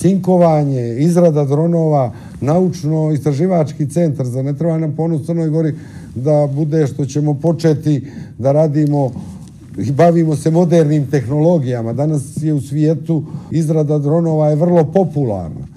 cinkovanje, izrada dronova, naučno-istraživački centar, za ne treba nam ponos Crnoj Gori da bude što ćemo početi da radimo i bavimo se modernim tehnologijama. Danas je u svijetu izrada dronova je vrlo popularna.